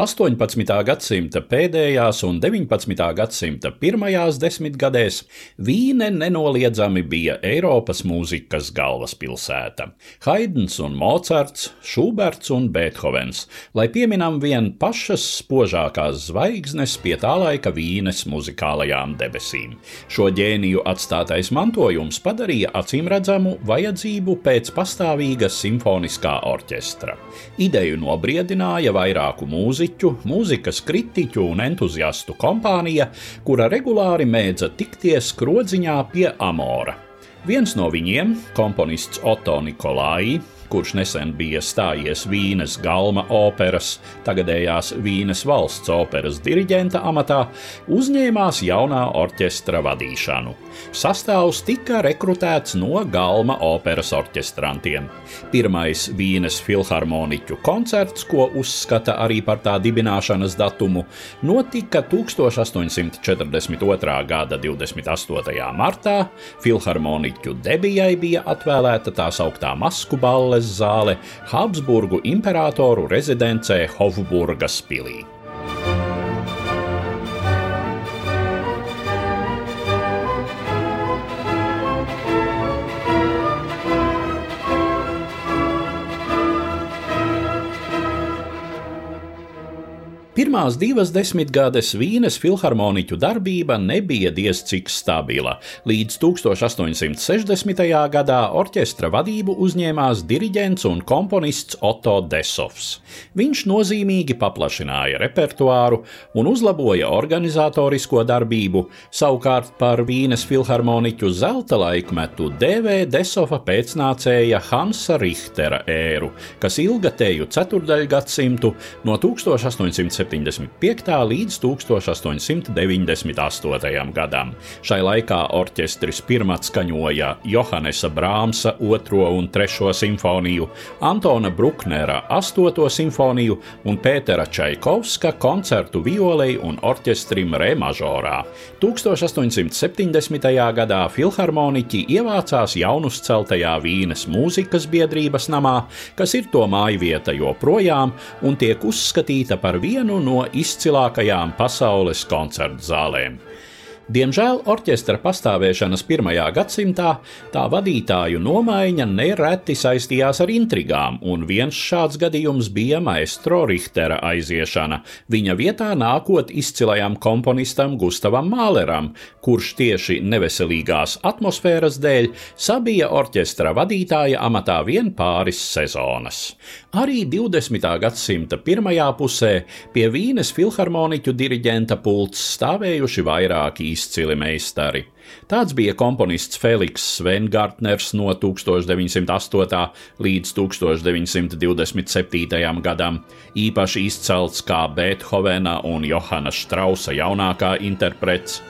18. gadsimta pēdējās un 19. gadsimta pirmajās desmitgadēs Vīne nenoliedzami bija Eiropas mūzikas galvaspilsēta. Haidns un Mocarts, Šuberts un Beethovens, lai pieminam vien pašas spožākās zvaigznes pie tā laika Vīnes muzikālajām debesīm. Šo ģēniju atstātais mantojums padarīja acīmredzamu vajadzību pēc pastāvīga simfoniskā orķestra. Ideju nobriedināja vairāku mūziku mūziķu, mūzikas kritiķu un entuziastu kompānija, kura regulāri mēdza tikties krodziņā pie Amora. Viens no viņiem, komponists Otto Nikolai, kurš nesen bija stājies Vīnes galma operas, tagadējās Vīnes valsts operas diriģenta amatā, uzņēmās jaunā orķestra vadīšanu. Sastāvs tika rekrutēts no galma operas orķestrantiem. Pirmais Vīnes filharmoniķu koncerts, ko uzskata arī par tā dibināšanas datumu, notika 1842. gada 28. martā. Filharmoniķu debijai bija atvēlēta tā sauktā masku spēles zāle Habsburgu imperatoru rezidencē Hofburgas pilī. Pirmās divas desmitgades Vīnes filharmoniķu darbība nebija diez cik stabila. Līdz 1860. gadā orķestra vadību uzņēmās diriģents un komponists Otto Desovs. Viņš nozīmīgi paplašināja repertuāru un uzlaboja organizatorisko darbību, savukārt par Vīnes filharmoniķu zelta laikmetu dēvē Desova pēcnācēja Hansa Richtera ēru, kas ilga teju ceturdaļgadsimtu no 1870. 1875. līdz 1898. gadam. Šai laikā orķestris pirmā skaņoja Johannesa Brāmsa 2. un 3. simfoniju, Antona Bruknera 8. simfoniju un Pētera Čaikovska koncertu violei un orķestrim Re mažorā. 1870. gadā filharmoniķi ievācās jaunuzceltajā Vīnes mūzikas biedrības namā, kas ir to mājvieta joprojām un tiek uzskatīta par vienu vienu no izcilākajām pasaules koncertu zālēm. Diemžēl orķestra pastāvēšanas pirmajā gadsimtā tā vadītāju nomaiņa nereti saistījās ar intrigām, un viens šāds gadījums bija maestro Richtera aiziešana, viņa vietā nākot izcilajam komponistam Gustavam Māleram, kurš tieši neveselīgās atmosfēras dēļ sabija orķestra vadītāja amatā vien pāris sezonas. Arī 20. gadsimta pirmajā pusē pie Vīnes filharmoniķu diriģenta pults stāvējuši vairāki izcili meistari. Tāds bija komponists Feliks Svengartners no 1908. līdz 1927. gadam, īpaši izcelts kā Beethovena un Johana Strausa jaunākā interprets.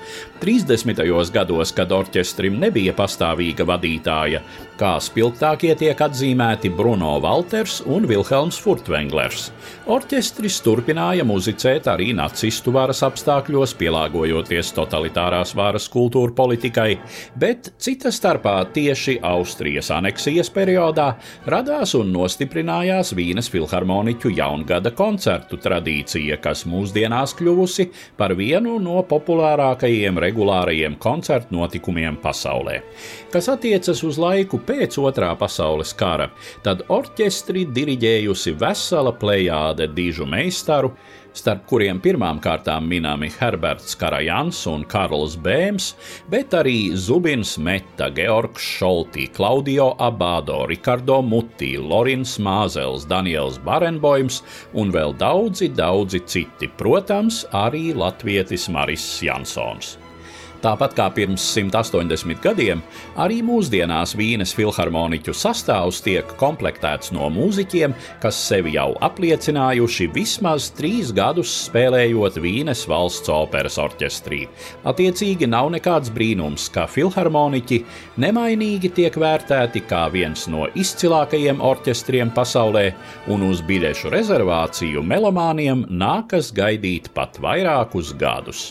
30. gados, kad orķestrim nebija pastāvīga vadītāja, kā spilgtākie tiek atzīmēti Bruno Walters un Vilhelms Furtvenglers. Orķestris turpināja muzicēt arī nacistu varas apstākļos, pielāgojoties totalitārās varas kultūra politikai, bet cita starpā tieši Austrijas aneksijas periodā radās un nostiprinājās Vīnes filharmoniķu jaungada koncertu tradīcija, kas mūsdienās kļuvusi par vienu no populārākajiem regulārajiem koncertu notikumiem pasaulē. Kas attiecas uz laiku pēc Otrā pasaules kara, tad orķestri diriģējusi vesela plejāde dižu meistaru, starp kuriem pirmām kārtām minami Herberts Karajans un Karls Bēms, bet arī Zubins Meta, Georgs Šoltī, Klaudio Abado, Rikardo Muti, Lorins Māzels, Daniels Barenboims un vēl daudzi, daudzi citi, protams, arī latvietis Maris Jansons. Tāpat kā pirms 180 gadiem, arī mūsdienās Vīnes filharmoniķu sastāvs tiek komplektēts no mūziķiem, kas sevi jau apliecinājuši vismaz trīs gadus spēlējot Vīnes valsts operas orķestrī. Attiecīgi nav nekāds brīnums, ka filharmoniķi nemainīgi tiek vērtēti kā viens no izcilākajiem orķestriem pasaulē, un uz biļešu rezervāciju melomāniem nākas gaidīt pat vairākus gadus.